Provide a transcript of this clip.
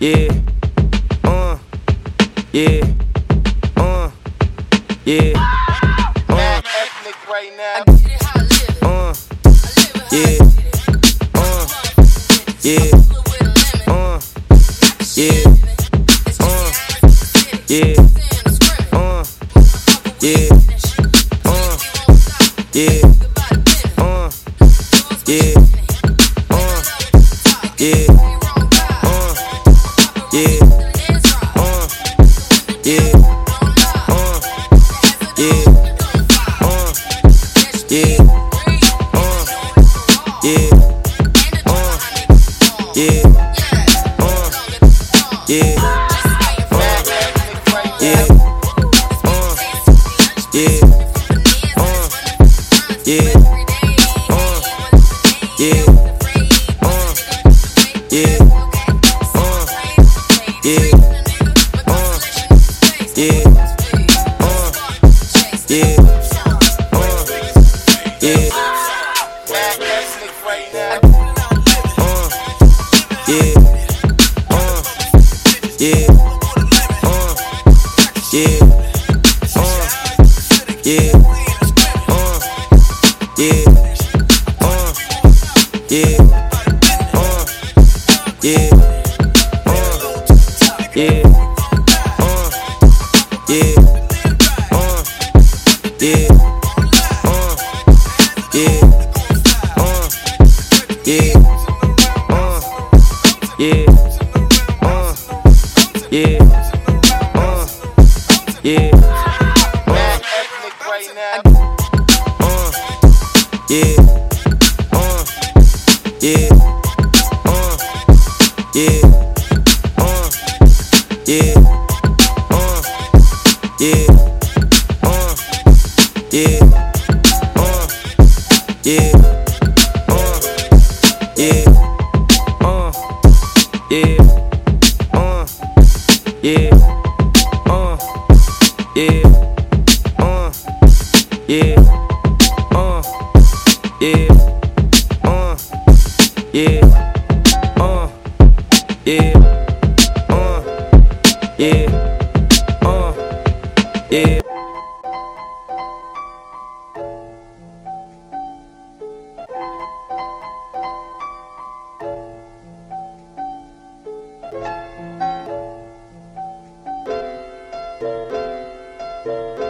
yeah, uh, yeah, uh, yeah, uh, right now. Uh, yeah, uh, yeah, uh, yeah, uh, yeah, uh, yeah, uh, yeah, uh, yeah, uh, yeah. Yeah, uh, yeah, right yeah, uh, yeah, uh, yeah, uh, yeah, uh, yeah, uh, yeah, uh, yeah, uh, yeah, uh, yeah, right now. Uh, yeah, uh, yeah, uh, yeah, uh, yeah, uh, yeah, uh, yeah, uh, yeah, uh, yeah, uh, yeah, uh, yeah, uh, yeah, uh, yeah, uh, yeah, uh, yeah, uh, yeah, ethnic uh, yeah, yeah, uh, yeah, uh, yeah, uh, yeah, uh, yeah, uh, yeah, uh, yeah, uh, yeah. Thank you thank you